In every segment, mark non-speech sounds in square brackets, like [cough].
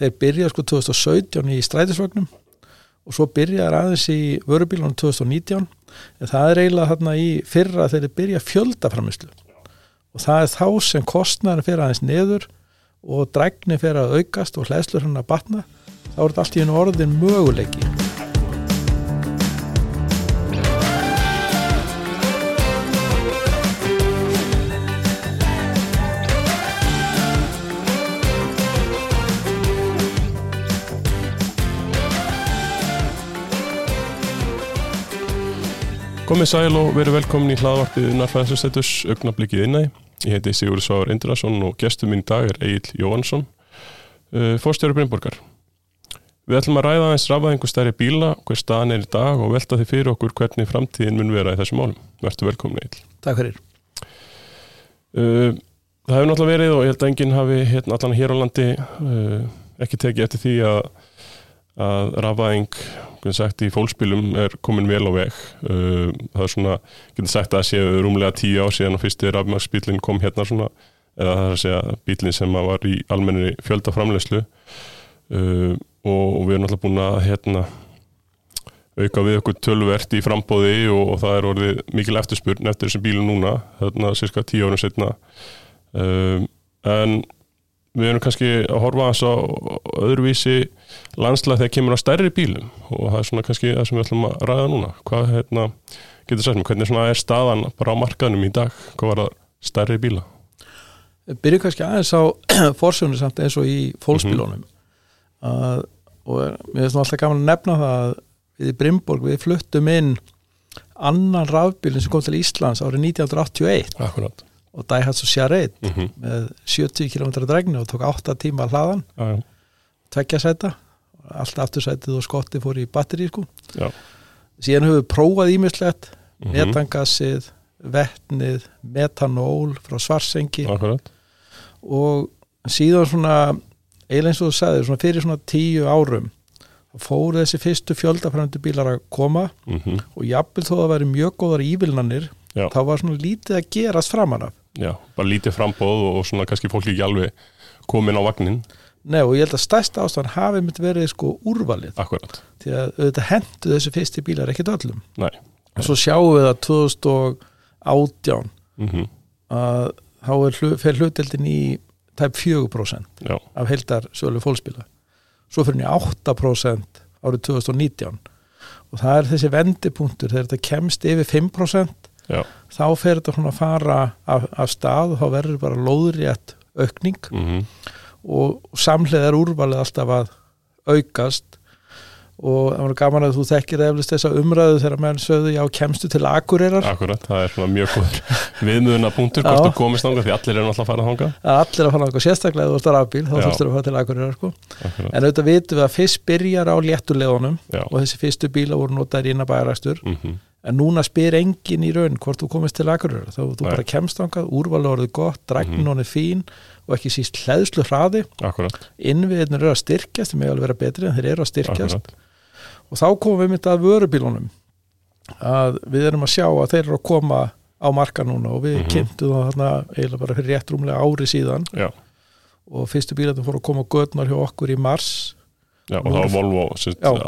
þeir byrja sko 2017 í strætisvagnum og svo byrjaði aðeins í vörubílunum 2019 en það er eiginlega þarna í fyrra þeir byrja fjöldaframislu og það er þá sem kostnæðin fyrir aðeins neður og drækni fyrir að aukast og hlæðslur hann að batna. Þá er þetta allt í einu orðin möguleiki Komið sæl og verið velkomin í hlaðvarpið Narfæðsustættus augnablikkið innæg. Ég heiti Sigur Sváður Indrason og gestur minn í dag er Egil Jóhansson, uh, fórstjóru Brynborgar. Við ætlum að ræða aðeins rafæðingu stærri bíla, hver staðan er í dag og velta því fyrir okkur hvernig framtíðin mun vera í þessum málum. Vertu velkomin Egil. Takk fyrir. Uh, það hefur náttúrulega verið og ég held að enginn hafi hérna, allan hér á landi uh, ekki tekið eftir því að, að rafæðing sagt, í fólkspilum er komin vel á veg. Uh, það er svona, getur sagt að séu rúmlega tíu ár síðan og fyrsti rafmæksbílinn kom hérna svona, eða það er að segja bílinn sem var í almenni fjöldaframlegslu uh, og, og við erum alltaf búin að hérna auka við okkur tölvert í frambóði og, og það er orðið mikil eftirspurn eftir þessum bílum núna, þarna cirka tíu árum setna um, en við erum kannski að horfa þess á öðruvísi landslega þegar kemur á stærri bílum. Og það er svona kannski það sem við ætlum að ræða núna. Hvað hérna, getur sagt mér, hvernig svona er staðan bara á markaðnum í dag, hvað var það? Stærri bíla? Byrju kannski aðeins á [clears throat] fórsjónu samt eins og í fólksbílónum mm -hmm. að, og mér finnst alltaf gaman að nefna það að við í Brimborg við fluttum inn annan rafbílinn sem kom til Íslands árið 1981 Akkurat og Daihatsu Charade mm -hmm. með 70 km dregni og tók 8 tíma hlaðan já, tveggja sæta allt aftursætið og skotti fór í batteri sko. já, síðan höfum við prófað ímislegt Mhm. metangassið, vettnið metanól frá svarsengi akkurat og síðan svona eiginlega eins og þú sagðir, svona fyrir svona tíu árum fóru þessi fyrstu fjöldafrændi bílar að koma mm og jafnvel þó að það væri mjög góðar ívilnanir Já. þá var svona lítið að gerast framan af Já, bara lítið frambóð og, svona kannski fólki ekki alveg komin á vagnin Nei og ég held að stærsta ástæðan hafi mitt verið sko úrvalið. Akkurat, því að auðvitað hendu þessi fyrsti bílar ekkert öllum. Nei. Og svo sjáum við að 2018 mm að þá er hlu, fer hlutdeldin í tæp 4% Já, af heldar sölu fólksbíla. Svo fyrir henni 8% árið 2019 og það er þessi vendipunktur þegar þetta kemst yfir 5% já, þá fer þetta svona að fara af, af stað og þá verður bara lóðrétt aukning. Mm og samlega er úrvalið alltaf að aukast. Og það var gaman að þú þekkir eflust þessa umræðu þegar menn sögðu já kemstu til Akureyrar? Akkurat Það er svona mjög góður [laughs] viðmöðuna punktur hvort þú komist þangað því allir eru náttúrulega að fara að allir að fara náttúrulega sérstaklega þú ert að rafbíl þá þurftur að fara til Akureyrar sko. En auðvitað vitum við að fyrst byrjar á léttulegunum já. og þessi fyrstu bíla voru notaðir inn að bærakstur mm en núna spyr enginn í raun hvort þú komist til Akureyrar þá þú Nei. bara kemst þangað, úrvalið orðið gott dræknin Mhm. mm -hmm. fín og ekki síst hlæðslu hraði Akkurat, innviðinir eru að styrkjast, þeir með alveg vera betri en þeir eru að styrkjast akkurat og þá komum við myndið að vörubílunum að við erum að sjá að þeir eru að koma á marka núna og við Mhm. kynntum það þarna eiginlega bara fyrir rétt rúmlega ári síðan Já, og fyrstu bílarnir fóru að koma gödnar hjá okkur í mars já og þá er Volvo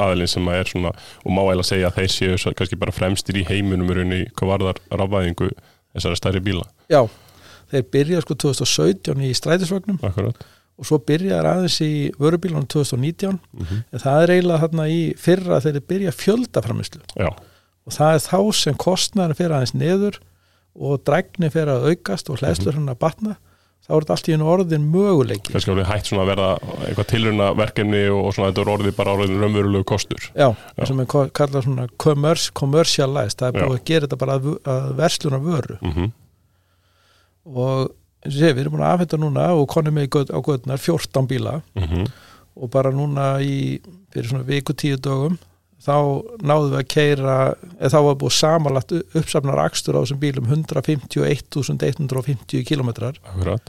aðilinn sem er svona og má eiginlega segja að þeir séu kannski bara fremstir í heiminum í hvað varðar rafvæðingu þessara stærri bíla. Já, þeir byrja sko 2017 í strætisvagnum Akkurat. og svo byrjaði aðeins í vörubílunum 2019 mm en það er eiginlega þarna í fyrra þeir byrja fjöldaframislu Já, og það er þá sem kostnæðin fyrir aðeins neður og drækni fyrir að aukast og hlæðslur hann að batna þá er þetta allt í einu orðin möguleiki. Kannski alveg hægt svona að verða eitthvað tilruna verkefni og, svona þetta er orðið bara orðin raunverulegu kostur. Já, Já. sem er ko- kallað svona commerce, commercialized, það er Já. búið að gera þetta bara að, að versluna vöru. Mm og eins og sé, við erum búin að afhenda núna og konum göt- á göðnar 14 bíla. -hmm. og bara núna í fyrir svona viku tíu dögum þá náðum við að keira eða þá var búið samanlagt uppsafnar akstur á þessum bílum 151.150 kilometrar Akkurat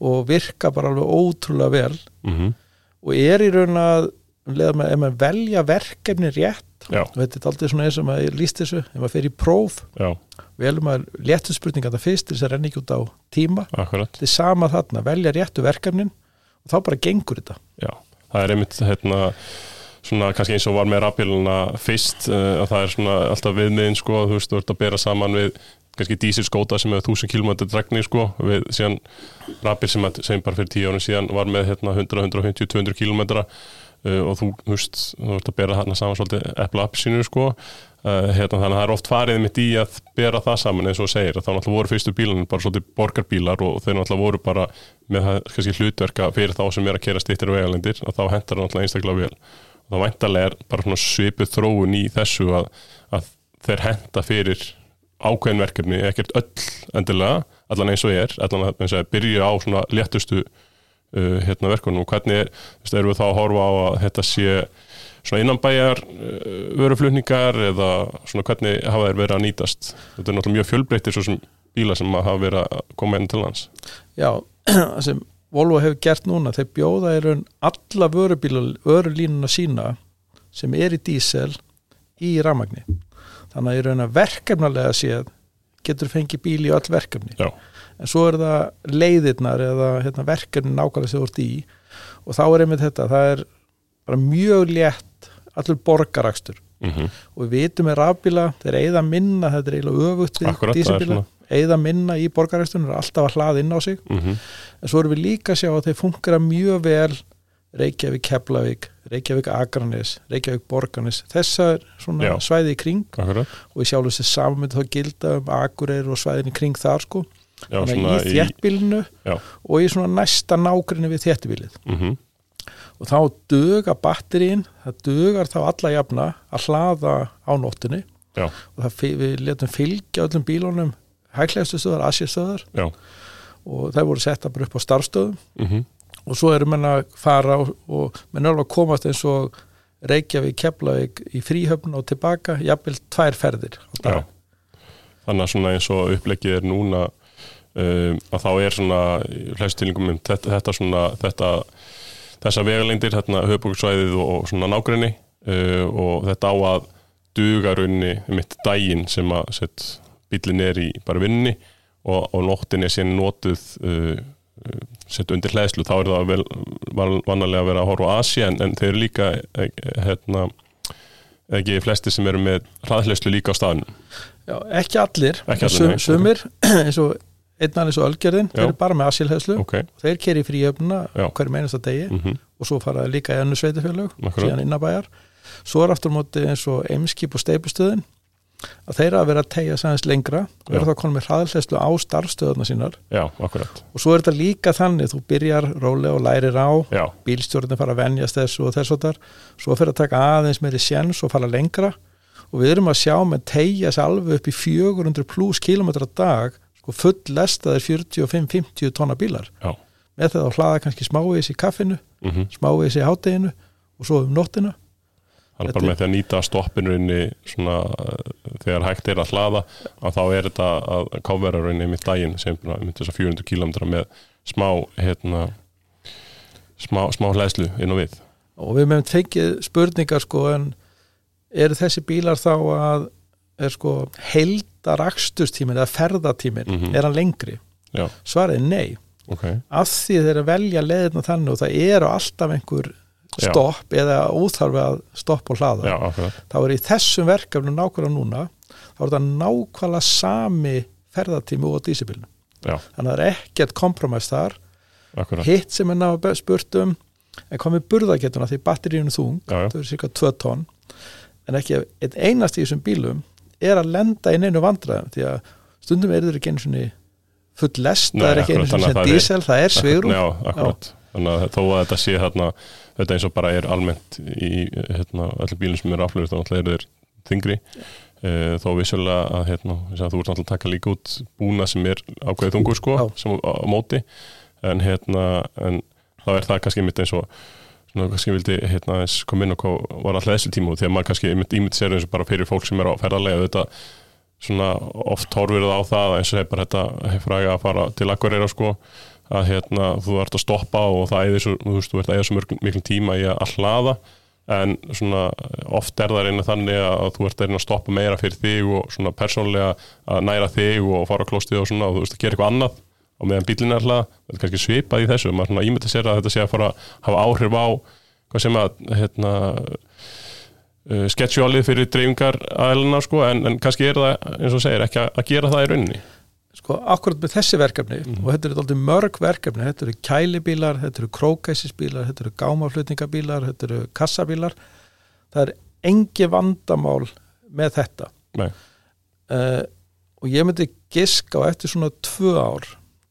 og virka bara alveg ótrúlega vel. Mm og er í raun að um að maður- ef maður velja verkefni rétt Já, og þetta er aldrei svona eins og maður líst þessu ef maður fer í próf já, velum að léttu spurninga það fyrst þess að renna ekki út á tíma. Akkurat. Þetta er sama þarna, velja réttu verkefnin og þá bara gengur þetta. Já, það er einmitt hérna svona kannski eins og var með rafbíluna fyrst uh, að það er svona alltaf viðmiðin sko, þú veist, þú ert að bera saman við kannski dísilskóta sem hefur 1000 km dregni sko, við síðan rafbíl sem, að- sem bara fyrir 10 árið síðan var með hérna 100, 150, 200 km uh, og þú, veist, þú ert að bera þarna saman svolítið epla appsinu sko. Uh, hérna, þannig að það er oft farið mitt í að bera það saman eins og segir, að þá náttúrulega voru fyrstu bílanir bara svolítið borgarbílar og þeir náttúrulega voru bara með kannski hlutverka fyrir þá sem er að kera stýttir vegalendir og þá hentar það náttúrulega einstaklega vel. Og þá væntalega er bara svona svipuð þróun í þessu að, að þeir henta fyrir ákveðin verkefni, ekkert öll endilega, allan eins og ég er allan eins og að byrja á svona léttustu uh, hérna verkunum. Og hvernig er, erum við þá að horfa á að þetta sé svona innanbæjar uh, vöruflutningar eða svona hvernig hafa þeir verið að nýtast? Þetta er náttúrulega mjög fjölbreyttir svo sem bíla sem hafa verið að koma inn til lands. Já, [clears throat] það sem Volvo hefur gert núna, þeir bjóða raun alla vörubíla, vörulínuna sína sem er í dísel í rafmagni. Þannig að í raun að verkefnalega séð getur fengið bíl í öll verkefni. Já. En svo er það leiðirnar eða hérna, verkefni nákvæmlega sem þú ert í og þá er einmitt þetta, það er bara mjög létt allur borgarakstur mm -hmm. og við vitum með rafbíla, þeir eigða minna, þetta er eiginlega öfugt við svona eigða minna í borgaraksturinn, er alltaf að hlaða inn á sig mm -hmm. en svo erum við líka að sjá að þeir funkara mjög vel Reykjavík, Keflavík Reykjavík, Akranes, Reykjavík, Borganes þessar svona Já. svæði í kring. Akkurat, og ég sjálf þessi saman þá gilda um Akureyri og svæðin í kring þar sko. Já, þannig að í þéttbílinu Já. og í svona næsta nágrinni við þéttbílið mm og þá duga batterín það dugar þá alla jafna að hlaða á nóttinni Já. og það, við letum fylgja öllum bílunum hæglegastu stöðar, asjastöðar og það voru setta bara upp á starfstöðum mm og svo eru menn að fara og, og menn er alveg að komast eins og Reykjavík, Keflavík í fríhöfn og tilbaka, jafnvel tvær ferðir. Já. Þannig að svona eins og upplegið er núna um, að þá er svona í flest tilingum um þetta, þetta svona þetta, þessa vegalengdir, hérna höfbúksvæðið og, svona nágrinni uh, og þetta á að duga raunni mitt daginn sem að bílinn er í bara vinninni og, og nóttin er síðan notuð uh, sett undir hlæðslu, þá er það vel van- vanalega að vera að horfa á Asia en, en þeir eru líka eh, hérna ekki flesti sem eru með hraðhleyslu líka á staðnum. Já, ekki allir, Ekki allir, Sum, sumir [clears throat] eins og einnan eins og Ölgerðin, þeir eru bara með asílhæðslu ok, þeir keri í fríhöfnuna Já. hverjum einasta degi mm og svo faraði líka í önnu sveitafjörlög Akkurat. síðan innabæjar svo er aftur móti eins og eimskip og steipustöðin að þeirra að vera að tegja sæðins lengra og Já. þá konum með hraðhleyslu á starfstöðuna sínar. Já, akkurat. Og svo er þetta líka þannig, þú byrjar rólega og lærir á já, bílstjórnir fara að venjast þessu og þess og þar. Svo fyrir að taka aðeins meiri sjens og fara lengra. Og við erum að sjá með tegja sig alveg upp í 400 pluss kilometra dag sko full lestaðir 45-50 tonna bílar. Já. með það að hlaða kannski smávegis í kaffinu mm smávegis í hátteginu og svo um nóttina þannig Þetta bara er- með því að nýta stoppinrunni svona uh, þegar hægt er að hlaða að þá er þetta að káfera rauninni mitt daginn sem með þess að 400 km með smá hérna smá, smá hlæðslu inn og við og við meðum fengið spurningar sko en eru þessi bílar þá að er sko heldar akstustímin eða ferðatímin Mhm. er hann lengri? Já. Svarið er nei ok, af því þeir velja leðina þannig og það eru alltaf einhver Já. stopp eða óþarfi að stoppa og hlaða. Já, þá er í þessum verkefnum nákvæmlega núna þá er það nákvæmlega sami ferðatími og dísibilinu Já. þannig að það er ekkert kompromæst þar. Akkurat, hitt sem er náttúrulega spurt um en með burðaketuna því batteríunum þung já, já, þau eru cirka 2 tonn en ekki einn einast í þessum bílum er að lenda inn einu vandræðum því að stundum eru þeir ekki einu svona full lest, það er ekki það er- dísel, það er svigrum já, akkurat þannig að þó að þetta sé hérna þetta eins og bara er almennt í hérna, öllum bílum sem eru aflöfust þá náttúrulega eru þeir þingri uh, þó vissulega að hérna, að þú ert náttúrulega að taka líka út búna sem er ákveðið þungur sko sem á, á móti. En hérna en þá er það kannski mitt eins og svona kannski vildi hérna eins kom inn og var alltaf þessu tíma út, því að maður kannski ímynd, ímynd sér eins og bara fyrir fólk sem er á ferðarlega þetta svona oft horfir það á það eins og bara þetta hefraga að fara til Akureyra sko að hérna þú ert að stoppa og það eða þú veist, þú ert að eða svo miklum tíma í að hlaða en svona oft er það reyna þannig að þú ert að reyna að stoppa meira fyrir þig og svona persónlega að næra þig og fara á klostið og svona og þú veist að gera eitthvað annað og meðan bílinn er hlaða, þetta er kannski svipað í þessu maður svona ímynda sér að þetta sé að fara að hafa áhrif á hvað sem að hérna uh, sketsjólið fyrir dreifingar aðelina sko, en, en kannski er það eins og segir ekki að, að gera það í rauninni sko, akkurat með þessi verkefni Mhm. og þetta eru alltaf mörg verkefni, þetta eru kælibílar þetta eru krókæsisbílar, þetta eru gámaflutningabílar þetta eru kassabílar það er engi vandamál með þetta uh, og ég myndi giska á eftir svona tvö ár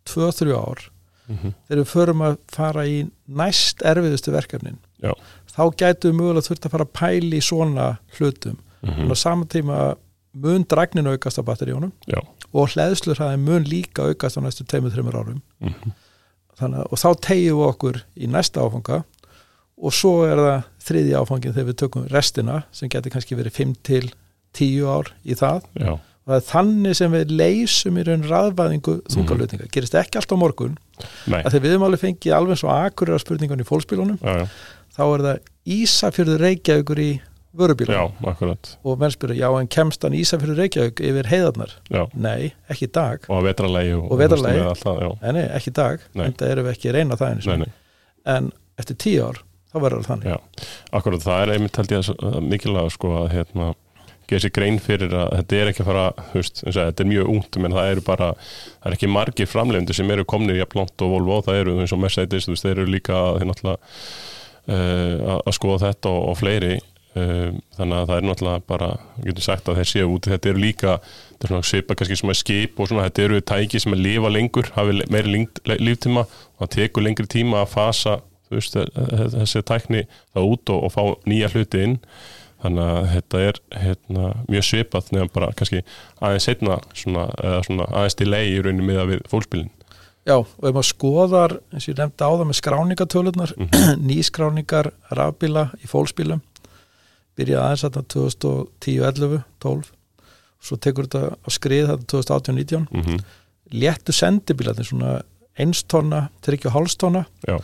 tvö, þrjú ár mm -hmm. þegar við förum að fara í næst erfiðustu verkefnin Já. þá gætu við mögulega þurft að fara að pæli í svona hlutum en á sama tíma mun dragnin aukast á batteríunum Já. og hleðslur hafði mun líka aukast á næstu 2-3 árum. Mhm. Þannig, að- og þá tegjum við okkur í næsta áfanga og svo er það þriði áfangin þegar við tökum restina sem getur kannski verið 5 til 10 ár í það. Já, og það er þannig sem við leysum í raun raðvæðingu þungalutninga gerist ekki allt á morgun. Nei, að þegar við höfum alveg fengið alveg svo akkurir spurningun í fólksbílunum. Já, já, þá er það Ísafjörður Reykjavíkur í vörubílunum já, akkurat og menn spyrja, já en kemst hann Ísafjörður Reykjavík yfir heiðarnar? Já, Nei, ekki dag og að vetralegi og, Og vetrarlagi. og alltaf, Nei, ekki dag, Nei. en það erum við ekki að reyna það nei, sinni. nei, en eftir tíu ár, þá verður það þannig Já. akkurat það er einmitt held ég að að mikilvæga sko að hérna gera sér grein fyrir að þetta er ekki að fara eins og að þetta er mjög ungt menn það eru bara, það er ekki margir framlegundir sem eru komnir í Aplant og Volvo það eru eins og Mercedes, þeir eru líka náttúrulega uh, að skoða þetta og, og fleiri þannig að það er náttúrulega bara við getum sagt að þeir séu úti, þetta eru líka þetta er svona svipa kannski sem er skip og svona þetta eru tæki sem að lifa lengur, hafi meiri líftíma og það tekur lengri tíma að fasa veist, þessi tækni það út og, og fá nýja hluti inn. Þannig að þetta er hérna, mjög svipað nefnum bara kannski aðeins setna svona, svona aðeins delay í rauninni miða við fólkspilin Já, og ef maður skoðar, eins og ég nefndi á það með skráningatölunar, Mhm. [clears throat] nýskráningar rafbíla í fólksbílum byrjaði aðeins þarna 2010, 11, 12 svo tekur þetta á skrið þarna 2018, 19 mm -hmm. léttu sendibílarnir svona einstonna, tryggju hálstonna Já.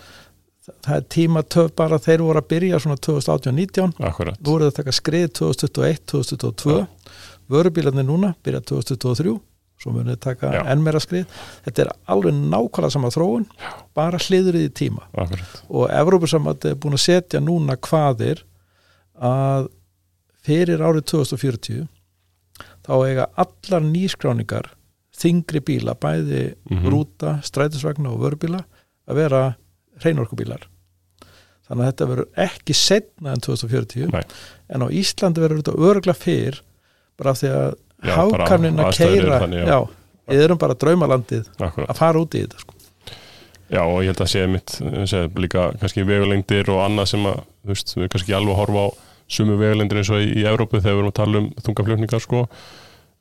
það er tíma töf bara þeir voru að byrja svona 2018, 19 akkurat. Voru að taka skrið 2021, 2022 Já. vörubílarnir núna byrja 2023 svo munið taka Já. enn meira skrið. Þetta er alveg nákvæmlega sama þróun bara hliðrið í tíma. Akkurat, og Evrópusamandi er búin að setja núna hvaðir að fyrir árið 2040 þá eiga allar nýskráningar þingri bíla, bæði Mhm. rúta, strætisvagna og vörubíla að vera hreinorkubílar þannig að þetta verður ekki setna en 2040 Nei. en á Íslandi verður þetta örgla fyrr bara af því að hákarnin að keira já, við erum bara draumalandið akkurat að fara út í þetta sko. Já og ég held að sé mitt sé, líka kannski vegulengdir og annað sem að þú veist, við kannski ekki alveg að horfa á sumu vegulengdir eins og í, í Evrópu þegar við erum að tala um þungaflutningar sko.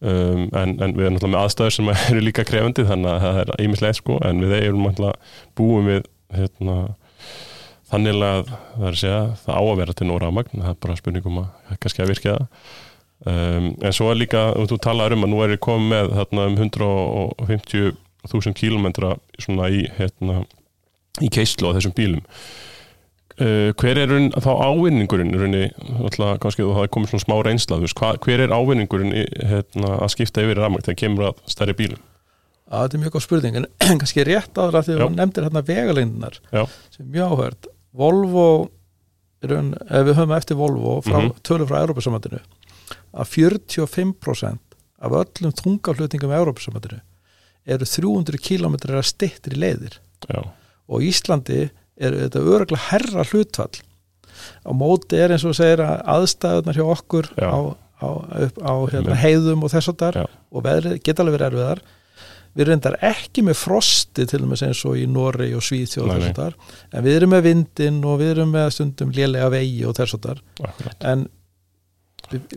Um, en, en við erum náttúrulega með aðstæður sem [laughs] eru líka krefandi þannig að það er ímislega sko. En við erum náttúrulega búum við hérna þannig að það er að segja það á að vera til nóra magn, það er bara spurningum að kannski að virka það. Um, en svo er líka, þú talar um að nú er ég komið með þarna um 150.000 kílometra svona í hérna í keislu á þessum bílum uh, hver er raun, þá ávinningurinn raunni, alltaf kannski þú hafi komið svona smá reynsla þú veist, hva, hver er ávinningurinn hérna, að skipta yfir í rafmagn þegar kemur að stærri bílum að þetta er mjög góð spurning en [clears throat] kannski rétt áður að því að þú nefndir hérna vegalengdinar Já. sem mjög áhört Volvo raun, ef við höfum eftir Volvo frá, Mhm. tölur frá Európa-samandinu að 45% af öllum þungaflutningum í Európa-samandinu eru 300 km að stittri leiðir. Já, og Íslandi er þetta öruglega herra hlutfall. Á móti er eins og segir að aðstæðunar hjá okkur Já. á, á, upp, á hérna, heiðum og þess að þar og veðrið geta alveg verið erfiðar. Við reyndar ekki með frosti til dæmis eins og í Noregi og Svíþjóð og þess að þar en við erum með vindin og við erum með stundum lélega vegi og þess að þar en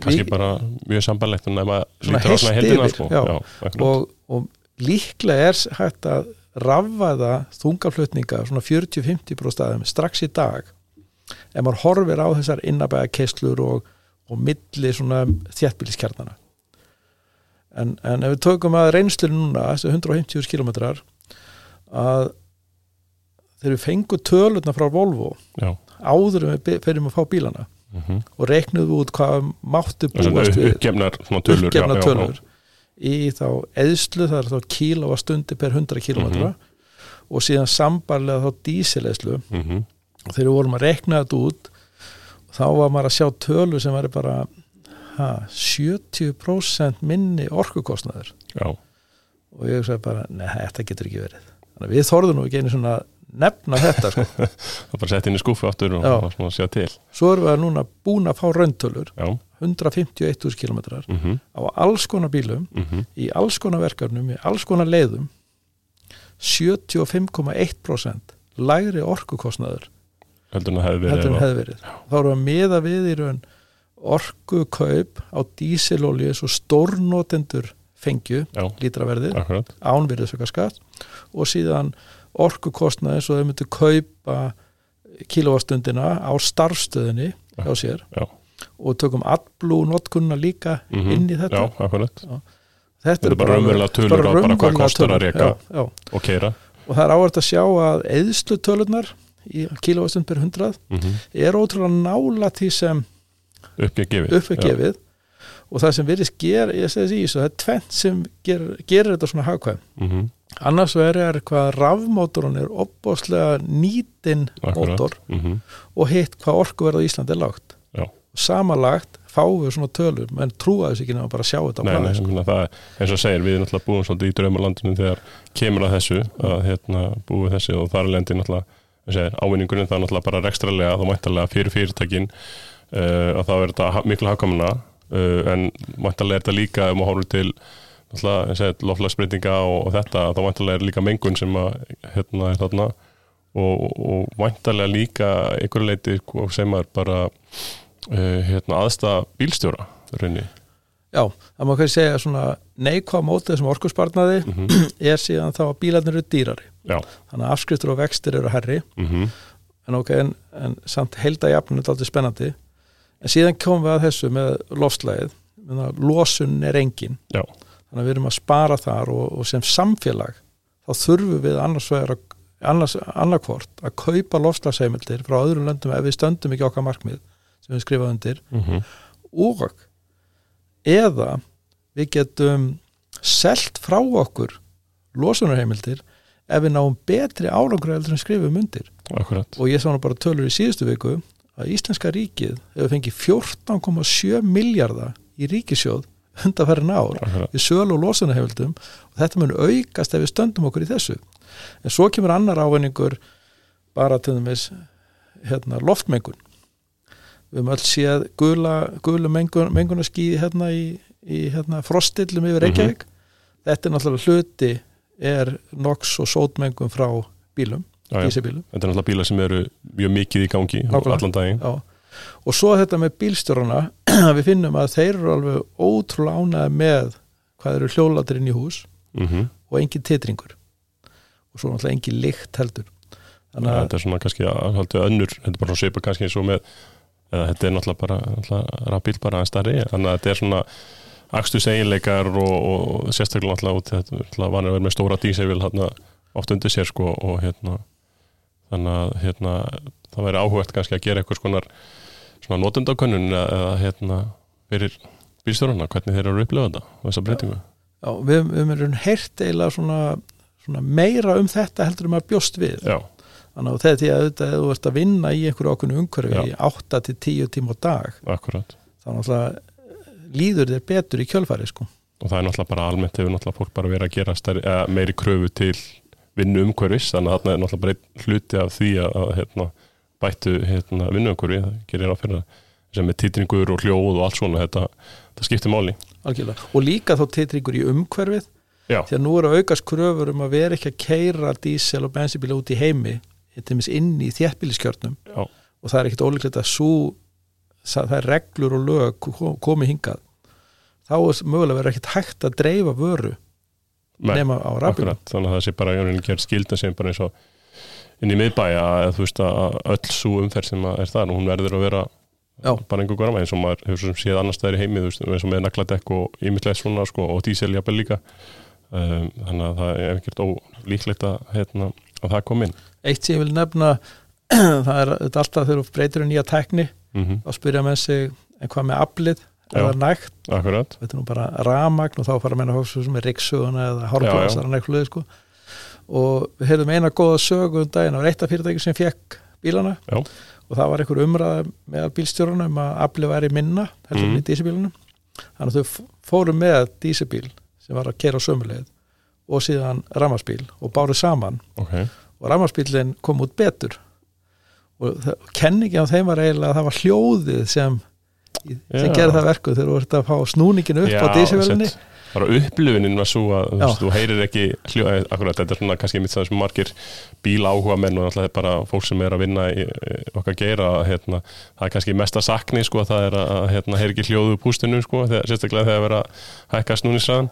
kannski bara mjög sambarlegt en ef maður Svona lítur á svona heldina sko. og, og líklega er hægt að rafvaða þungaflutninga svona 40-50 staðum strax í dag ef maður horfir á þessar innabæða keislur og, og milli svona þjættbíliskjarnana en, en ef við tökum að reynslu núna þessi 150 kilometrar að þegar við fengum tölurna frá Volvo já, áður en við ferum að fá bílana mm og reiknuðum við út hvað mátti búast við. uppgefnar tölur uppgefna já, já, tölur í þá eðslu, það er þá kílóvastundi per 100 kilometra Mhm. og síðan sambarlega þá dísileðslu já. Mhm. og þegar við vorum að rekna þetta út þá var maður að sjá tölu sem var bara ha, 70% minni orkukostnaður já, og ég sagði bara, neða, þetta getur ekki verið þannig að við þorðum nú ekki einu svona nefna þetta sko. [laughs] það bara sett inn í skúfu aftur og, Já. og svona sjá til svo erum við núna búin að fá rauntölur já, 151.000 kilometrar mhm, á alls konar bílum mhm, í alls konar verkefnum, í alls konar leiðum 75,1% lægri orkukostnaður heldur en það hefði verið þá við að miða við í raun orkukaup á dísilolíu svo stórnotendur fengju já, lítraverðið akkurat, ánvirðisöka skatt og síðan orkukostnaði og þau myndu kaupa kilóvastundina á starfstöðinni hjá sér. Já. Og tökum allblú notkunna líka mhm, inn í þetta. Já, akkurat. Þetta er bara raunverulega tölur á bara hvað kostar að já, já. og keira og það er áhvert að sjá að eðslu tölurnar í kilóvastund per 100 mhm, er ótrúlega nála því sem uppgefið og það sem virðist ger, ég þessi í þessu, það er tvent sem ger, gerir þetta svona hagkvæm mhm, annars verður er hvað rafmótorun er opbóðslega nýtin mótor mhm, og hitt hvað orkuverð á Íslandi er lágt Já. samanlagt fáum við svona tölur menn trúa þess ekki nefnum bara að sjá þetta Nei, nei, sko. það, er- eins og segir, við erum náttúrulega búin svolítið í draumalandinu þegar kemur að þessu að hérna, búið þessi og þar er lendi náttúrulega, eins og segir, ávinningurinn það er náttúrulega bara rekstralega, þá mæntalega fyrir fyrirtækin uh, að þá er þetta miklu hafkamuna uh, en mæntalega er þetta líka um að horfa til og segir, loflagsbreytinga og, og þetta, þá mæntalega er líka mengun sem að, hérna, er þarna og, og mæntalega líka einhverju leiti sko, sem er bara uh, hérna, aðstæða bílstjóra raunni já, það má kannski segja svona neikvað mótið þessum orkusparnaði mm [clears throat] er síðan þá að bílarnir eru dýrari. Já. þannig að afskriftur og vextir eru herri mm en ok, en, en samt heilda jafnum þetta er aldrei spennandi. En síðan komum við að þessu með lofslæðið losun er engin. Já. þannig að við erum að spara þar og, og sem samfélag þá þurfum við annars vegar að annarkvort að kaupa lofslagsheimildir frá öðrum löndum ef við stöndum ekki okkar markmið sem við skrifaðum undir -hmm. og eða við getum selt frá okkur losunarheimildir ef við náum betri árangur heldur en skrifum undir Akkurat. og ég sá nú bara tölur í síðustu viku að Íslenska ríkið hefur fengið 14,7 miljardar í ríkisjóð undanferðin ár Akkurat. við sölu og losunarheimildum og þetta mun aukast ef við stöndum okkur í þessu en svo kemur annar ávinningur bara til dæmis hérna, loftmengun við höfum öll séð gula, gula mengun, mengunarskíði hérna í, í hérna, frostillum yfir Reykjavík. Þetta er náttúrulega hluti er NOx og sótmengun frá bílum, dísebílum Þetta er náttúrulega bílar sem eru mjög mikið í gangi Nákvæmlega. allan daginn. Já. og svo þetta með bílstjórana [clears throat] við finnum að þeir eru alveg ótrúlega ánæði með hvað eru hjólatir inn í hús Mm og engin titringur. Og svo náttúrulega engin lykt heldur. Þannig að Þetta er svona kannski að haldi önnur, þetta er bara svona svipa kannski eins og með, þetta er náttúrulega bara, náttúrulega rafbíl bara aðeins starri, þannig að þetta er svona akstus eiginleikar og, og sérstaklega náttúrulega út, þetta náttúrulega vanið að vera með stóra dísevil hérna oft undir sér sko og hérna, þannig að hérna, það væri áhugvægt kannski að gera eitthvað skonar svona notendakönnun eða, hérna fyrir bílstjórana, hvernig þeir eru að upplifa þetta, þessa breytingu. já, við, við erum heyrt eiginlega svona, svona meira um þetta heldur um að bjóst við. Já, þannig að þetta er auðvitað ef þú ert að vinna í einhverju ákveðnu umhverfi í 8 til 10 tíma á dag akkurat. þannig að eh, líður þér betur í kjölfæri sko. og það er náttúrulega bara almennt hefur náttúrulega fólk bara verið að gera stærri, eða, meiri kröfu til vinnu umhverfis þannig að þarna er náttúrulega bara einn hluti af því að, að hérna, bættu hérna, vinnu umhverfi það gerir á fyrir það sem er titringur og hljóð og allt svona þetta, þetta skiptir máli algjörlega og líka þá titringur í umhverfið Já. því að nú eru að aukast kröfur um að vera ekki að keira dísel og bensínbíla út í heimi inn í þéttbíliskjörnum Já. og það er ekkit ólíklegt að svo, það er reglur og lög ko- komi hingað þá er mögulega verið ekkit hægt að dreifa vöru Nei, nema á rafbílum þannig að það sé bara í rauninni gerð skilda sem bara eins og inn í miðbæja að þú veist að öll svo umferð sem er þar og hún verður að vera Já. bara einhver góðra eins og maður hefur svo sem séð annars stæðir í heimi þú veist, eins og með nagladekk og ímyndlega svona sko, og díseljabel líka um, þannig að það er ekkert ólíklegt að, hérna, að það kom inn. Eitt sem ég vil nefna [clears throat] það er alltaf þegar þú breytir um nýja tekni mm þá spyrja með sig en hvað með aflið? Eða nægt, Akkurat, þetta er nú bara ramagn og þá fara að menna hóksu sem er rikssöguna eða eitthvað sko. og við heyrðum eina góða sögu um daginn á eitt af fyrirtæki sem fekk bílana. Já. og það var einhver umræða með bílstjórunum um að afli væri minna heldur mm. Mhm. í dísibílunum þannig að þau f- fóru með dísibíl sem var að kera á sömuleið og síðan rammarspíl og báru saman. Ok, og rammarspílinn kom út betur. Og það, kenningi á þeim var eiginlega að það var hljóðið sem, sem gerði það verku þegar þú ert að fá snúningin upp á Já, dísivélinni sett. Bara upplifunin var svo að veist, þú heyrir ekki hljó, eh, akkurat, þetta er svona kannski mitt það sem margir bíla áhuga menn og alltaf bara fólk sem er að vinna í, í okkar geira hérna, það er kannski mesta sakni sko, að það er að hérna, heyri ekki hljóðu pústinu sko, þegar, sérstaklega þegar vera að hækka snúnisræðan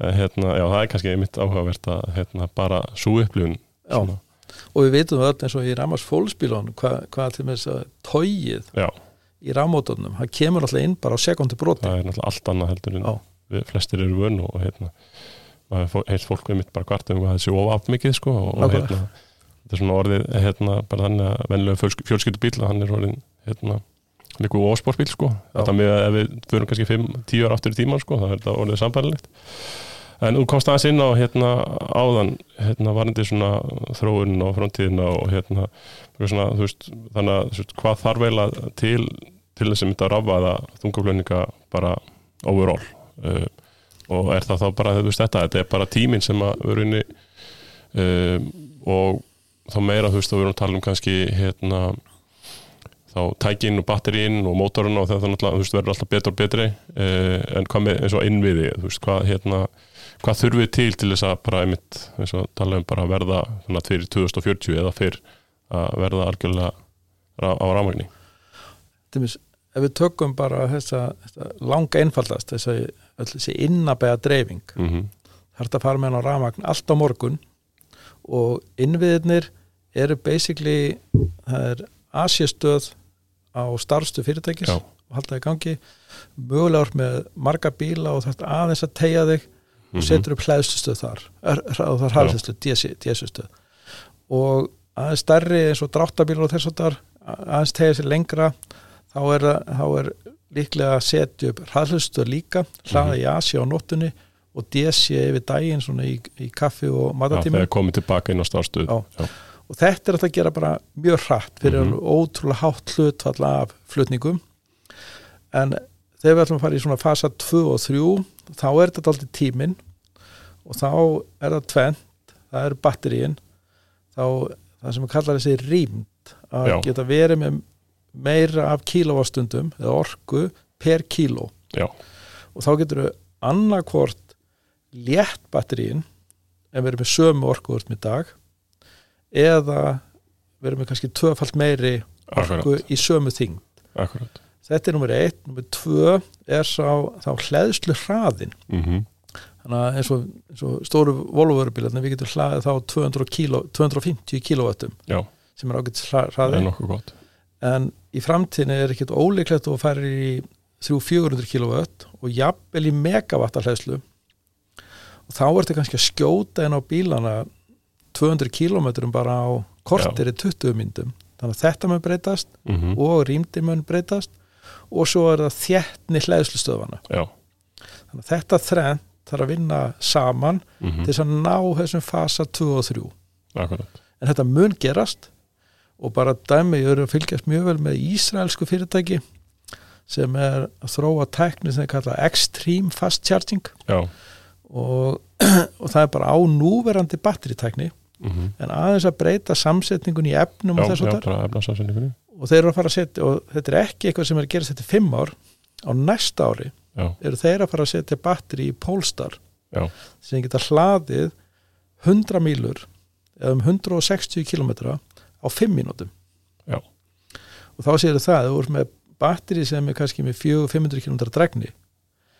hérna, já, það er kannski mitt áhugavert að hérna, bara svo upplifun og við vitum öll eins og í rammars fólksbílunum hvað, hvað til með þess að tógið já, í rammótonum, það kemur alltaf inn bara á sekundi broti það Já. við flestir eru vön og hérna, heilt fólk við mitt bara hvart um að þessi ofaft mikið sko, og, og Nákvæmlega. hérna, þetta er svona orðið hérna, bara þannig að venlega fjölskyldubíl að hann er orðin hérna, líku ósportbíl sko, þetta með að ef við förum kannski 5-10 ára aftur í tíman sko, þá er þetta orðið sambærilegt en þú komst aðeins inn á hérna áðan hérna varandi svona þróun og framtíðina og hérna svona, þú veist, þannig að veist, hvað þarf eiginlega til til þess að mynda að rafaða þungaflöninga bara overall uh, og er það þá bara þú veist þetta, þetta er bara tíminn sem að verðinni um, og þá meira þú veist að við erum að tala um kannski hérna þá tækin og batterín og mótorun og það verður alltaf betur og betri uh, en hvað með eins og innviði veist, hvað hérna hvað þurfið til til þess að bara einmitt eins og tala um bara að verða svona fyrir 2040 eða fyrr að verða algjörlega á rafmagni? Þeimins, ef við tökum bara þessa, þessa langa öll þessi innabæða dreifing mm -hmm. það er þetta að fara með hann á rafmagn allt á morgun og innviðirnir eru basically það er asjastöð á starfstu fyrirtækis Já. og halda það í gangi. Mögulega ort með marga bíla og þetta aðeins að tegja þig. Og setur upp hlæðslustöð þar og það er hlæðslustöð, DSU-stöð og aðeins stærri eins og dráttabílar og þess að þar aðeins tegja sér lengra þá er, það- þá er líklega að setja upp hlæðslustöð líka hlaða í Asi á nóttunni og DC yfir daginn svona í, í kaffi og Já, matatíma þegar komið tilbaka inn á starfstöð Já. og þetta er að gera bara mjög hratt fyrir Mhm. mm ótrúlega hátt hlutfall af flutningum. En þegar við ætlum að fara í svona fasa 2 og 3 þá er þetta alltaf tíminn og þá er það tvent það er batteríin. Þá það sem við kallar þessi rýmt að Já. geta verið með meira af kílóvastundum eða orku per kíló. Já. og þá getur við annarkvort létt batteríin en verið með sömu orku úr með dag eða verið með kannski tvöfalt meiri orku Akkurat, í sömu þing akkurat. þetta er nummer eitt, nummer tvö er sá, þá hleðslu hraðin Mm þannig að eins og, eins og stóru volvörubílarnir við getum hlaðið þá 200 kíló, 250 kilowattum Já, sem er ágætt það hraði. Er nokkuð gott en í framtíðinu er ekkert ólíklegt að færir í 300-400 kilowatt og jafnvel í megavatt af hlæðslu og þá ertu kannski að skjóta inn á bílana 200 kilometrum bara á kortir í 20 myndum þannig að þetta mun breytast mm og rýmdi mun breytast og svo er það þéttni hlæðslustöðvana þannig að þetta þrennt þarf að vinna saman mm til þess að ná þessum fasa 2 og 3 akkurat. En þetta mun gerast og bara dæmi, ég eru að fylgjast mjög vel með Ísraelsku fyrirtæki sem er að þróa tækni sem er kallað Extreme Fast Charging. Og, [clears throat] og það er bara á núverandi batteritækni mm en aðeins að breyta samsetningun í efnum já, og þess að efnarsafsendingunni og þeir eru að fara að setja og þetta er ekki eitthvað sem er að gerast þetta í fimm ár á næsta ári Já, eru þeir að fara að setja batteri í Polestar já, sem geta hlaðið 100 mílur eða um 160 kilometra á 5 mínútum. Já. og þá séu það þú ert með batteri sem er kannski með 400-500 km dregni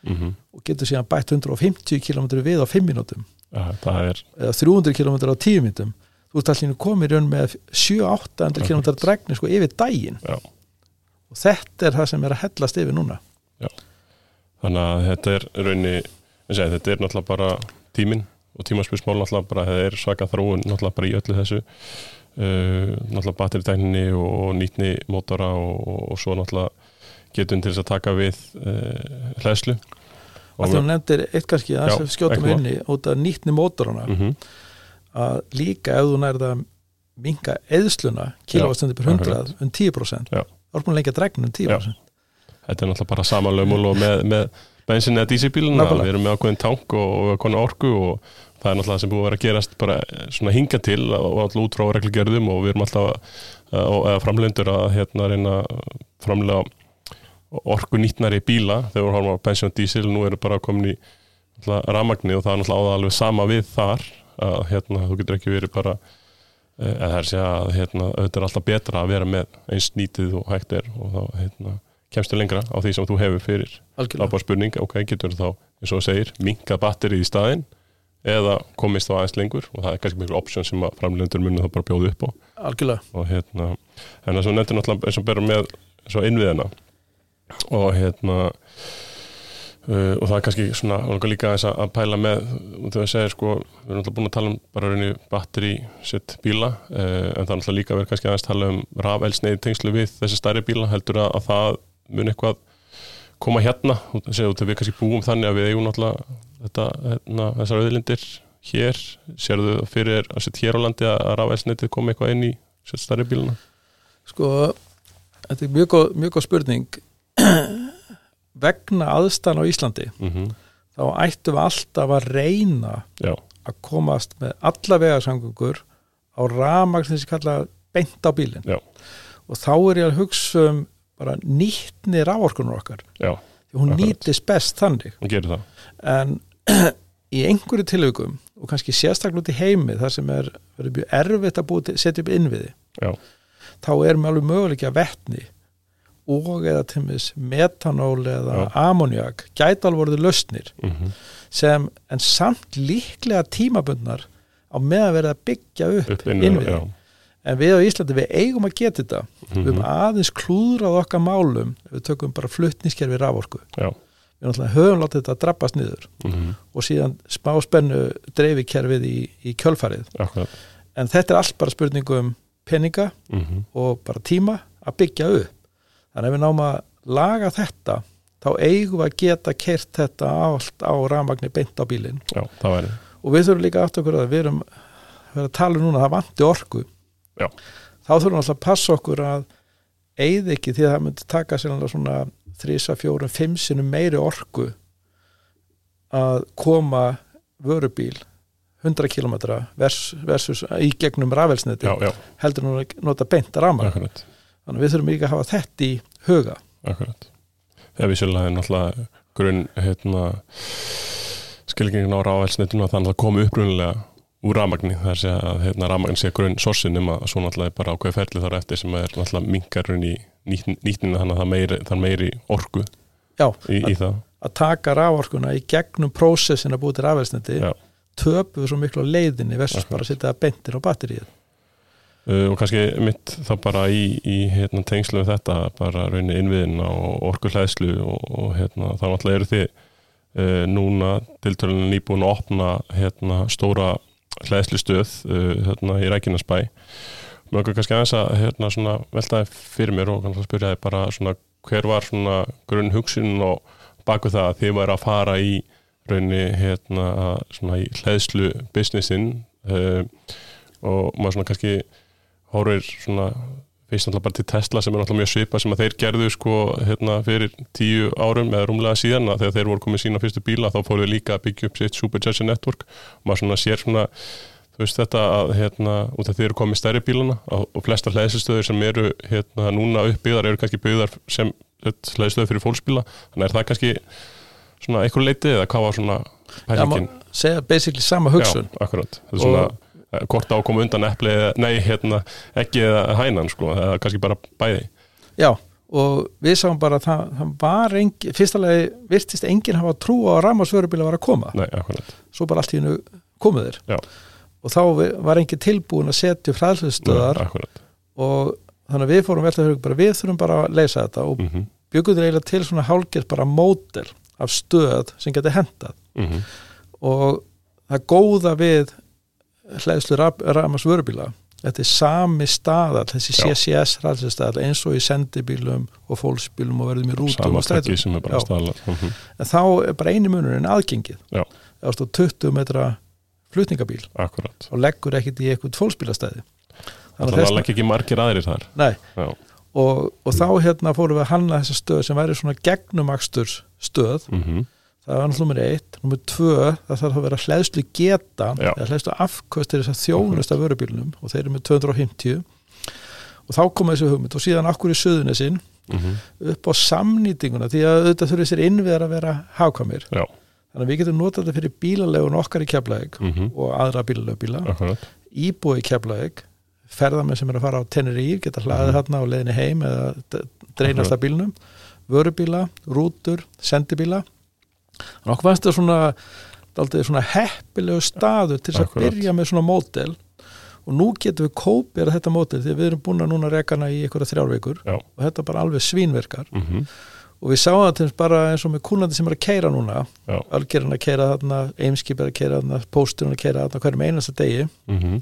mm og getur síðan bætt 150 km við á 5 mínútum. Er eða 300 km á 10 mínútum. Þú ert allir komið raun með 700-800 km dregni sko yfir daginn. Já. og þetta er það sem er að hellast yfir núna. Þannig að þetta er raunni, segi, þetta er náttúrulega bara tíminn og tímaspilsmál náttúrulega bara, það er svaka þróun náttúrulega bara í öllu þessu uh, náttúrulega batteritækninni og, og nýtni mótora og, og, og svo náttúrulega getum til þess að taka við uh, hlæðslu og þú nefndir eitt kannski að Já, skjóta ekki mig mál. inn í út af nýtni mótorana. Mm að líka ef þú nærða minga eðsluna kilóvastundi per 100 um 10% Já. þá er búin að lengja dregnum um 10% þetta er náttúrulega bara sama lögmál og með, með bensin eða dísibíluna, við erum með ákveðin tank og, og ákveðin orku og það er náttúrulega sem búið að vera að gerast bara eh, svona hinga til og alltaf út frá reglugerðum og við erum alltaf eða framlendur að hérna reyna framlega orku nýtnari bíla þegar við horfum á bensin og dísil, nú eru bara komin í ramagni og það er náttúrulega alveg sama við þar að hérna þú getur ekki verið bara eh, eða það er segja að hérna, auðvitað er alltaf betra að vera með eins nýtið og hægt er og þá hérna, kemstu lengra á því sem þú hefur fyrir. Algjörlega, lápa spurning, ok, getur þá eins og segir, minkað batterið í staðinn eða komist þá aðeins lengur. Og það er kannski miklu option sem að framlendur munum þá bara bjóða upp á. Algjörlega. og hérna, en það sem nefndir náttúrulega eins og bera með eins og innviðina. Og hérna uh, og það er kannski svona líka aðeins að að pæla með og þau segir sko, við erum náttúrulega búin að tala um bara raunni batteri sitt bíla uh, en það er náttúrulega líka verið kannski aðeins tala um rafelsneið tengslu við þessi stærri bíla heldur að, að það mun eitthvað koma hérna, við kannski búum þannig að við eigum náttúrulega þetta, hérna, þessar auðlindir hér, sérðu fyrir að setja hér á landi að, rafelsneitið komi eitthvað inn í sitt stærri bíluna Sko, þetta er mjög góð, mjög góð spurning. [clears throat] Vegna aðstæðan á Íslandi mm þá ættum við alltaf að reyna Já, að komast með alla vegarsangungur á ramagn sem sem kalla beint á bílinn. Og þá er ég að hugsa um bara nýttni rávorkunar okkar. Já, því hún nýtist best þannig. Hún gerir það. En [clears throat] í einhverju tilögum og kannski sérstaklega út í heimi þar sem er verið mjög erfitt að búið setja upp innviði Já, þá er með alveg möguleika vettni og eða til mis metanól eða ammoniak gæti alveg voruð lausnir mm sem en samt líklega tímabundnar á með að vera að byggja upp, upp inn innviði en við á Íslandi við eigum að geta þetta. Við Mhm. höfum aðeins klúðrað okkar málum við tökum bara fluttniskerfi raforku. Já, við náttúrulega höfum látið þetta að drabbast niður mm og síðan smá spennu dreifikerfið í, í kjölfarið. Akkurat. En þetta er allt bara spurningu um peninga mm og bara tíma að byggja upp. Þannig að við náum að laga þetta þá eigum við að geta kert þetta allt á ramagni beint á bílinn. Já, og við þurfum líka aftur okkur að við erum við að tala um núna að það vanti orku Já. þá þurfum við alltaf að passa okkur að eigð ekki því að það myndi taka svona þrísa, fjórum, fimm sinum meiri orku að koma vörubíl 100 km vers, versus í gegnum já, heldur nú að nota beint ramag akkurat. Þannig að við þurfum líka að hafa þetta í huga. Akkurat. Sérlega er náttúrulega grunn hérna skilgengin á ráfælsnetinu að það náttúrulega komi upprunulega úr rafmagni það er að segja að hérna, rafmagn sé grunn sorsin um að svo náttúrulega er bara ákveð ferli þar eftir sem er náttúrulega minkarun í nýtnina þannig að það meiri, það meiri orku Já, í, í það að taka raforkuna í gegnum prósessin að búið til rafelsneti Já. töpu svo miklu á leiðinni versus Akkurat. bara að setja það bentir á batterið uh, og kannski mitt þá bara í, í hérna, tengslu við þetta bara raunni innviðina og orku hlæðslu og, og hérna, þá náttúrulega eru þið uh, núna tiltölulega nýbúin að opna hérna, stóra hlæðslustöð uh, hérna, í Rækinarsbæ okkar kannski aðeins að hérna, svona, veltaði fyrir mér og kannski spyrja þið bara svona, hver var grunn hugsun og baku það að þið væri að fara í raunni hérna, í hlæðslu businessin uh, og maður kannski horfir svona fyrst náttúrulega bara til Tesla sem er náttúrulega mjög svipa sem að þeir gerðu sko hérna fyrir tíu árum eða rúmlega síðan að þegar þeir voru komið sína fyrstu bíla þá fóruð þeir líka að byggja upp sitt Supercharger network. Og maður svona sér svona þú veist þetta að hérna út af þeir eru komið stærri bílana og, flesta hlæðslustöður sem eru hérna núna uppbyggðar eru kannski byggðar sem hlæðslustöður fyrir fólksbíla. Þannig er það kannski svona einhver leiti eða hvað var svona Já, pælingin? má segja basically sama hugsun. Já, akkurat. Það er svona hvort á að koma undan epli eða, nei, hérna, ekki eða hænan, sko, eða kannski bara bæði. Já, og við sáum bara að það, það var engin, fyrsta lagi virtist enginn hafa trú á að rafmagsvörubíla var að koma, Nei, akkurat. svo bara allt í hennu komuð þeir Já. og þá var enginn tilbúin að setja akkurat. og þannig að við fórum velta fyrir bara við þurfum bara að leysa þetta og Mm byggum þeir eiginlega til svona hálgert bara mótel af stöð sem geti hendað -hmm. og það góða við hlæðslu rafmars vörubíla þetta er sami staðal, þessi. CCS hræðslustaðal eins og í sendibílum og fólksbílum og verðum í rútum og strætum. Mm -hmm. en þá er bara eini munur en aðgengið Já. það er stóð 20 metra flutningabíl Akkurat. og leggur ekkit í eitthvað fólksbílastæði Þannig að það var ekki margir aðrir þar Nei, og, og þá hérna fórum við að hanna þessa stöð sem væri svona gegnumaksturs stöð mm það var náttúrulega nummer eitt, nummer tvö það þarf að vera hlæðslu geta eða hlæðslu afkvöst til þess að þjónust af vörubílnum og þeir eru með 250 og þá koma þessi hugmynd og síðan akkur í söðunesinn mhm, upp á samnýtinguna því að auðvitað þurfi sér innviðar að vera hagkvæmir. Já, þannig að við getum notað þetta fyrir bílalegun okkar í Keflavík mhm, og aðra bílalegbíla akkurat. Íbúi í Keflavík ferðamenn sem eru að fara á Tenerife geta hlaðið Mhm. þarna og leiðinni heim eða dreinast af bílnum. Vörubíla, rútur, sendibíla þannig okkur fannst þetta svona daldið svona heppilegu staður til þess að byrja með svona mótel og nú getum við kópið þetta mótel því við erum búin að núna rekana í einhverja þrjárveikur Já, og þetta bara alveg svínverkar mhm, og við sáum þess bara eins og með kúnandi sem er að keira núna. Ölgerinn að keira þarna, Eimskip er að keira þarna pósturinn að keira þarna hverjum einasta degi. Mhm,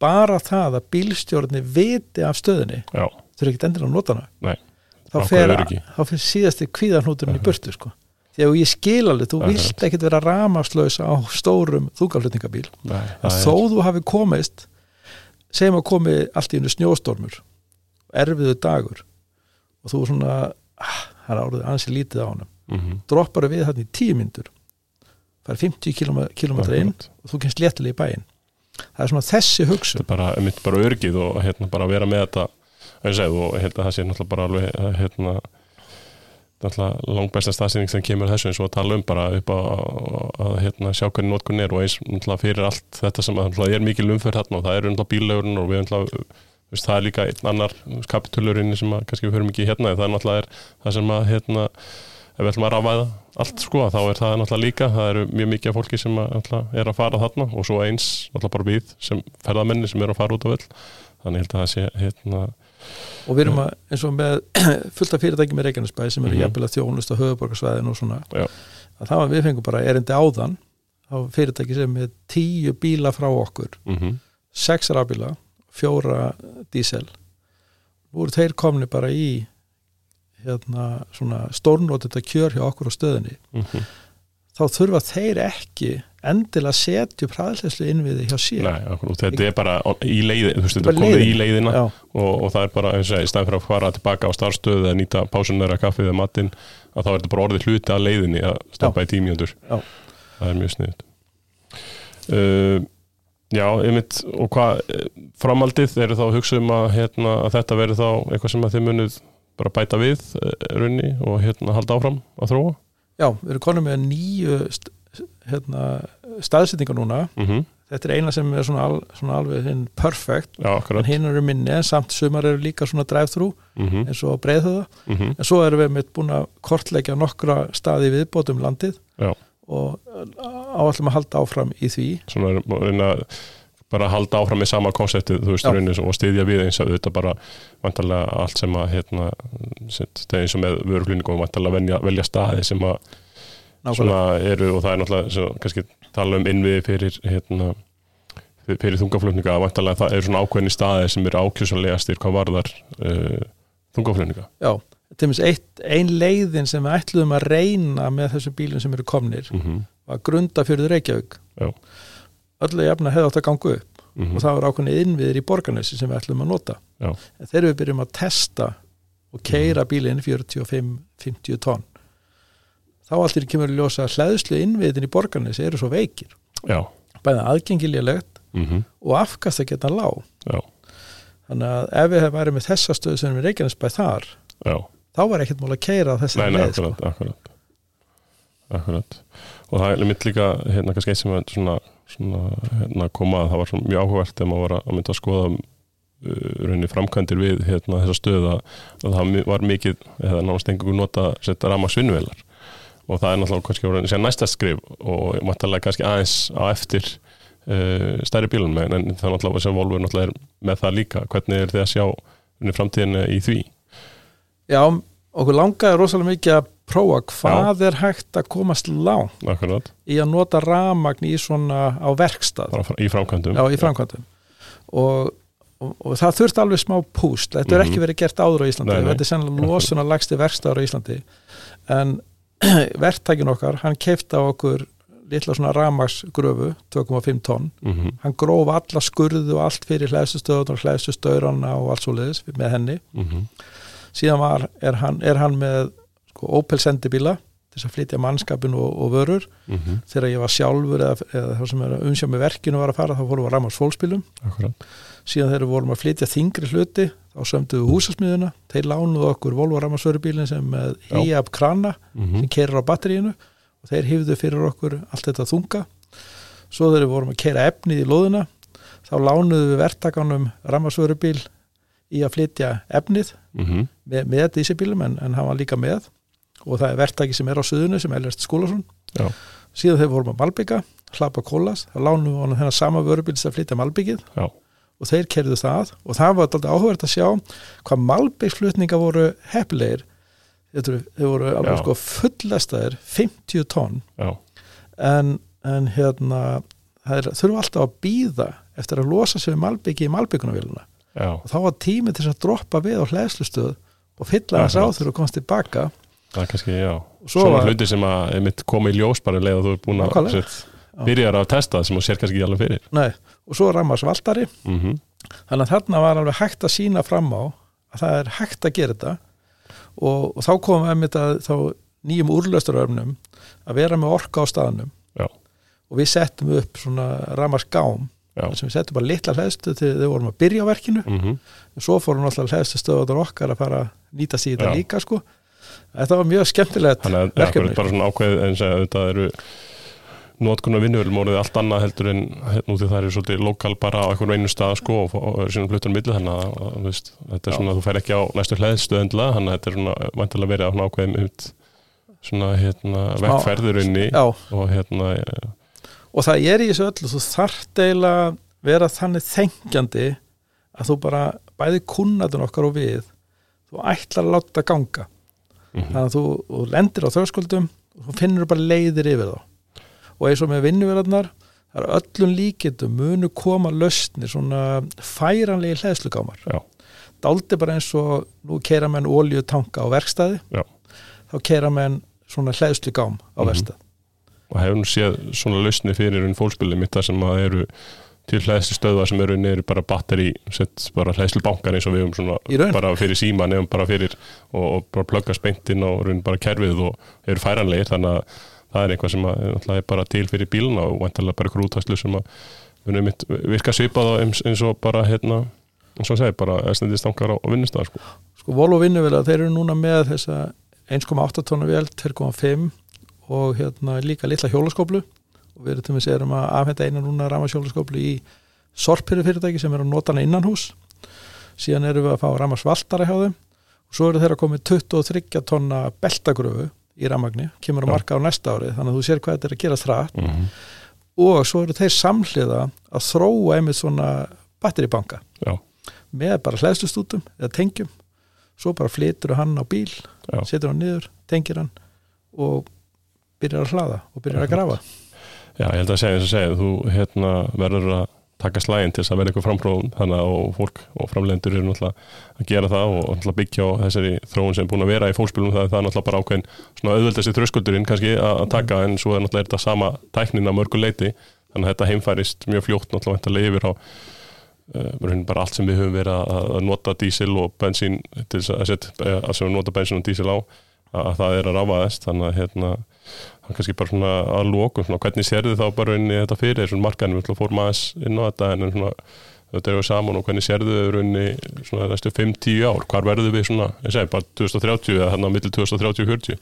bara það að bílstjórni viti af stöðinni þurfi ekki endilega að nota hana. Nei, þá fer, þá fer síðasti kvíðarhnúturinn í burtu sko. Að ég skil alveg, þú Akkurat. vilt ekkit vera ramaslaus á stórum þúkaflutningabíl en það þó þú hafi komist segjum að komi allt í unni snjóstormur erfiðu dagur og þú svona ah, það er árið ansi lítið á honum. Mhm, droppar við þarna í tíu myndur fær 50 km inn akkurat. og þú kemst léttilega í bæinn. Það er svona þessi hugsun. Þetta er bara, mitt bara örgið og hérna bara vera með þetta eins og segðu, og hérna það sé náttúrulega bara alveg hérna náttúrulega langbæsta staðsynning sem kemur þessu eins og að tala um bara upp á að hérna, sjá hvernig notkun er og eins náttúrulega fyrir allt þetta sem að náttúrulega er mikil umferð þarna og það eru náttúrulega bíllegurinn og við náttúrulega það er líka einn annar kapitulurinn sem að kannski við höfum ekki hérna það er náttúrulega það sem að hérna ef við ætlum að rafvæða allt sko þá er það náttúrulega líka, það eru mjög mikið af fólki sem að, er að fara þarna og svo eins náttúrulega bara við sem ferðamenni sem eru að fara út á völl. Þannig held að það sé hérna, og við erum að, eins og með [clears throat] fullt af fyrirtæki með Reykjanesbæ sem eru Mhm. jafnvel að þjónust á höfuborgarsvæðinu og svona Já. að það var við fengum bara erindi áðan á fyrirtæki sem er tíu bíla frá okkur mm sex rafbíla, fjóra dísel eru þeir komni bara í hérna svona stórnót þetta kjör hjá okkur á stöðinni -hmm. þá þurfa þeir ekki endilega upp hraðleyslu innviði hjá sér. Nei, akkur, þetta er bara í leiði, þú veist, Þetta er komið í leiðin. leiðina og, og það er bara, eins og í staðin fyrir að fara tilbaka á starfstöðu eða nýta pásunar að kaffið eða matinn, að þá er þetta bara orðið hluti að leiðinni að stoppa í tímjöndur Já. það er mjög sniðut uh, Já, einmitt og hvað, eh, framaldið eru þá hugsa um að, hérna, að þetta veri þá eitthvað sem að þið munuð bara bæta við uh, runni og hérna halda áfram að þróa? Já við erum konum með nýju hérna, staðsetningar núna mm þetta er eina sem er svona, al, svona alveg hinn perfect, Já, en hinn eru minni en samt sumar eru líka svona drive-thru mm eins og breiðhöða, -hmm. en svo erum við mitt búin að kortleggja nokkra staði viðbótum landið Já. og áallum að halda áfram í því. Svona að reyna að bara halda áfram með sama konseptið, þú veist, raunin og styðja við eins og þetta bara vantarlega allt sem að hérna, eins og með vöruglýningum vantarlega velja, velja staði sem að eru og það er náttúrulega svo, kannski tala um innviði fyrir hérna, fyr- fyrir þungaflutninga að vantarlega það eru svona ákveðni staði sem eru ákjössanlegastir hvað varðar uh, þungaflutninga. Já til dæmis eitt, ein leiðin sem við ætluðum að reyna með þessum bílum sem eru komnir mm -hmm. var grunda fyrir Reykjavík öllu jafna hefði átt að ganga upp. Mm og það var ákveðni innviðir í borgarnesi sem við ætlum að nota. Þegar við byrjum að testa og keira bílinn 45-50 tonn þá einu kemur að ljósa hlæðslu innviðin í borgarnesi eru svo veikir. Já, bæða aðgengiljalegt mm og afkast að geta lág. Já, þannig að ef við hefum værið með þessa stöðu sem við Reykjanesbæ þar já. þá var ekkert mál að keira þess að nei, leið sko. akkurat, akkurat. Akkurat og það er mitt líka hérna kannski eitt sem er svona, svona hérna, koma að það var mjög áhugavert þegar maður var að, mynda að skoða uh, rauninni framkvæmdir við hérna, þessa stöð að, að það var mikið eða náttúrulega stengur nota að setja rama svinnvelar og það er náttúrulega kannski sér næsta skrif og máttalega kannski aðeins á eftir uh, stærri bílun með en það er náttúrulega sem Volvo er með það líka. Hvernig er þið að sjá rauninni framtíðinu í því? Já, okkur langaði rosalega mikið að prófa hvað er hægt að komast langt akkurat, í að nota ramagn í svona á verkstað. Í framkvæmdum. Já, í framkvæmdum. Og, og, og það þurft alveg smá púst. Þetta er Mhm. ekki verið gert áður á Íslandi. Nei, nei. þetta er sennilega [laughs] losun að lagsti verkstaður á Íslandi. En [clears throat] verktækin okkar hann keifta okkur litla svona ramagsgröfu 2,5 tonn. Mhm, hann gróf alla skurðu og allt fyrir hlæðsustöðun og hlæðsustöðurana og allt svo leiðis með henni. Mhm, síðan var, er, hann, er hann með sko, Opel sendibíla þess að flytja mannskapin og, og vörur. Mhm, þegar ég var sjálfur eða, eða það sem er umsjá með verkinu var að fara þá fórum við að ramags fólksbílum akkurat síðan þegar við vorum að flytja þingri hluti þá sömduðu húsasmiðuna þeir lánuðu okkur Volvo ramagsvörubílin sem með Já. híab krana mhm, sem kerir á batteríinu. Og þeir hifðu fyrir okkur allt þetta þunga. Svo þegar við vorum að keira efnið í lóðuna þá lánuðu við verktakanum ramagsvörubíl í að flytja efnið mhm, með, með dísibílum en, en hann var líka með. Og það er verktaki sem er á suðunu sem Elvert Skúlason. Já. síðan þegar við vorum að Malbygga, hlapa kólas þá lánuðu við honum þennan sama vörubíl sem flytja Malbyggið Já. Og þeir kerðu það og það var alltaf áhverð að sjá hvað Malbyggsflutninga voru heppilegir. Þeir voru alveg sko fullestaðir 50 tonn. Já, en, en hérna það er, þurfa alltaf að býða eftir að losa við Malbyggi í Malbyggunavéluna og þá var tími til að droppa við á hlæðslustöð og fylla þess á þegar þú komst tilbaka. Það er kannski, já. Svona hluti sem að koma í ljós bara leið og þú er búin að byrjar að testa það sem þú sér kannski ekki alveg fyrir. Nei, og svo rammars valdari mhm, þannig að þarna var alveg hægt að sína fram á að það er hægt að gera þetta. Og, og þá komum við að þá nýjum úrlösturöfnum að vera með orka á staðnum. Já. og við settum upp svona rammars gám já, sem við settum bara litla hlæðstu til þau vorum að byrja á verkinu. Mhm, og svo fórum alltaf hlæðstu stöðuður okkar að fara að nýta sig í þetta Já. líka sko. Þetta var mjög skemmtilegt þannig að ja, verkefni. bara svona ákveð en að þetta eru notkunar vinnuvelum orðið allt annað heldur en nú því það eru svolítið lokal bara á einhvern einu stað sko og, og svona fluttur milli þannig að, veist, þetta er Já. svona þú fer ekki á næstu hlæðstöð endilega þannig að þetta er svona vantilega verið á svona ákveðum ut, svona hérna vekkferður inni Já, og hérna eh, og það er í þessu öllu þú þarft eiginlega vera þannig þengjandi að þú bara bæði kunnatun okkar og við þú ætlar að láta ganga. Mhm, þannig að þú, lendir á þörskuldum og finnur bara leiðir yfir þá og eins og með vinnuverðarnar það er öllum líkindum munu koma löstnir svona færanlegi hlæðslugámar Já. dáldi bara eins og nú keira menn olju tanka á verkstæði Já. þá keira menn svona hlæðslugám á Mhm. verkstæði og hefur nú séð svona lausni fyrir unn fólkspilum mitt þar sem að eru til hlæðslu stöðva sem eru neyri bara batteri sett bara hlæðslu bankar eins og við um svona bara fyrir síma nefnum bara fyrir og, og bara plugga speintinn og raun bara kerfið og eru færanlegir þannig að það er eitthvað sem að er bara til fyrir bíluna og vantilega bara útæslu sem að virka svipað eins, og bara hérna eins og að segja bara eðstendistankar á, vinnustæðar sko. sko Volvo vinnuvélar, þeir eru núna með þessa 1,8 tonna vél 2,5 og hérna líka litla hjólaskóplu og við erum til að að afhenda eina núna ramas hjólaskóplu í sorpyrir fyrirtæki sem er að nota hana innan hús síðan erum við að fá ramas valdara hjá þeim. Og svo eru þeir að komið 23 tonna beltagröfu í ramagni, kemur að marka á næsta ári þannig að þú sér hvað þetta er að gera þrætt mm -hmm. og svo eru þeir samhliða að þróa einmitt svona batteribanka Já. með bara hlæðslustútum eða tengjum svo bara flytur hann á bíl Já. setur hann niður, tengir hann og byrjar að hlaða og byrjar að grafa Já, ég held að segja eins og segja, þú hérna verður að taka slægin til þess að vera eitthvað framfróðun þannig að fólk og framlendur eru náttúrulega að gera það og náttúrulega byggja á þessari þróun sem er búin að vera í fólkspilum það er það náttúrulega bara ákveðin svona auðveldasti þröskuldurinn kannski að að taka en svo er náttúrulega þetta sama tæknin að mörgu leiti þannig að þetta heimfærist mjög fljótt náttúrulega yfir á uh, bara allt sem við höfum verið að, að nota dísil og bensín til þess að, að sem við nota bensín og dísil á að, að það er að ráfaðast þannig að hérna er kannski bara svona að lókum svona, hvernig sérðu þá bara inn í þetta fyrir? Svona markaðin, við fórum aðeins inn á þetta en svona, þetta eru saman og hvernig sérðu þau inn í svona næstu 5-10 ár? Hvar verður við svona, ég segi bara 2030 eða hérna á milli 2030-40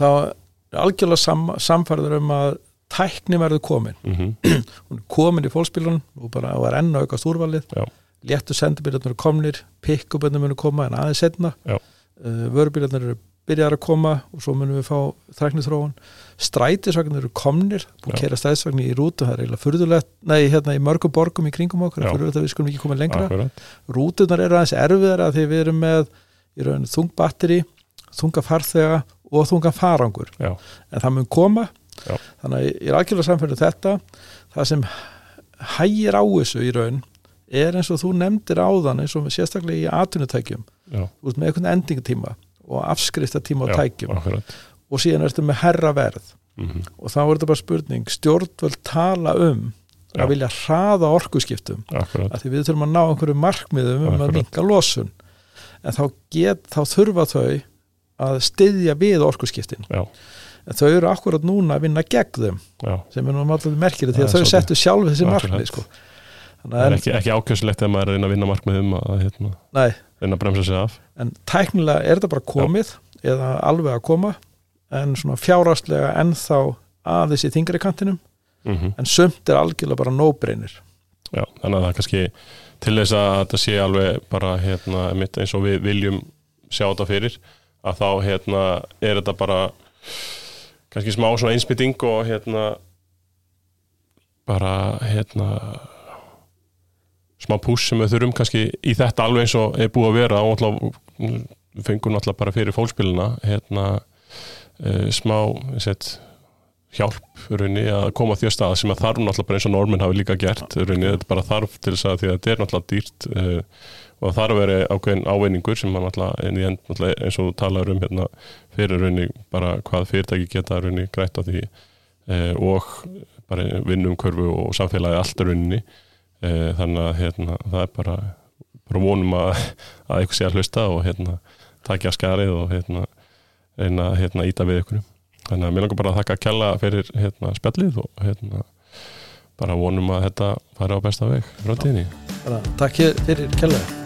þá er algjörlega sam, samfærður um að tækni verður komin. [clears throat] Mm -hmm. er komin í fólkspílunum og bara og er enn að aukast úrvalið. Já. léttu sendibílarnir eru komnir pick-upirnir munu koma en aðeins setna Já. Uh, vörubílarnir eru byrjar að koma og svo munum við fá þræknisþróun strætisvagnir eru komnir búið að kera strætisvagnir í rútu það er eiginlega furðulegt, nei hérna í mörgum borgum í kringum okkur, Já. furðulegt að við skulum ekki koma lengra. Akkurat, rútunar eru aðeins erfiðar að því við erum með í raun þung batteri þunga farþega og þunga farangur. Já. en það mun koma. Já. þannig að ég er algjörlega samfélagið þetta það sem hægir á þessu í raun er eins og þú nefndir áðan eins og sérstaklega í atvinnutækjum já, þú ert með einhvern endingatíma og afskrifta tíma á já, tækjum. akkurat. Og síðan ertu með herra verð. Mm og þá er þetta bara spurning stjórnvöld tala um Já. að vilja hraða orkuskiptum akkurat, að því við þurfum að ná einhverju markmiðum um að Akkurat. minka losun. En þá, get, þá þurfa þau að styðja við orkuskiptin. Já, en þau eru akkurat núna að vinna gegn þeim já. sem er nú alltaf merkilegt því að er þau settu sjálf þessi markmið sko. Það að er ekki, ekki ákjöfslegt ef maður er að reyna að vinna markmiðum að hérna, reyna að bremsa sig af. En tæknilega er þetta bara komið eða alveg að koma en svona fjárastlega ennþá aðeins í þingri kantinum. Mm en sumt er algjörlega bara no-brainer. Já, þannig að það er kannski til þess að þetta sé alveg bara hérna, eins og við viljum sjá þetta fyrir að þá hérna er þetta bara kannski smá einsbytting og hérna bara hérna smá pús sem við þurfum kannski í þetta alveg eins og er búið að vera. Og við fengum náttúrulega bara fyrir fólkspilina hérna uh, smá sett, hjálp raunni, að koma því að stað sem að þarf náttúrulega bara eins og normin hafi líka gert raunni, þetta bara þarf til þess að því að þetta er náttúrulega dýrt uh, og þarf að vera ákveðin ávinningur sem að náttúrulega en end náttúrulega eins og talar um hérna fyrir raunni bara hvað fyrirtæki geta raunni grætt á því uh, og bara vinnum körfu og samfélagi allt raunni þannig að hérna það er bara, bara vonum að, að eitthvað sé að hlusta og hérna takja skarið og hérna reyna að hérna, íta við ykkur þannig að mér langar bara að þakka að kella fyrir hérna, spjallið og hérna, bara vonum að þetta fari á besta veg. Frá Bara, takk fyrir kjærlega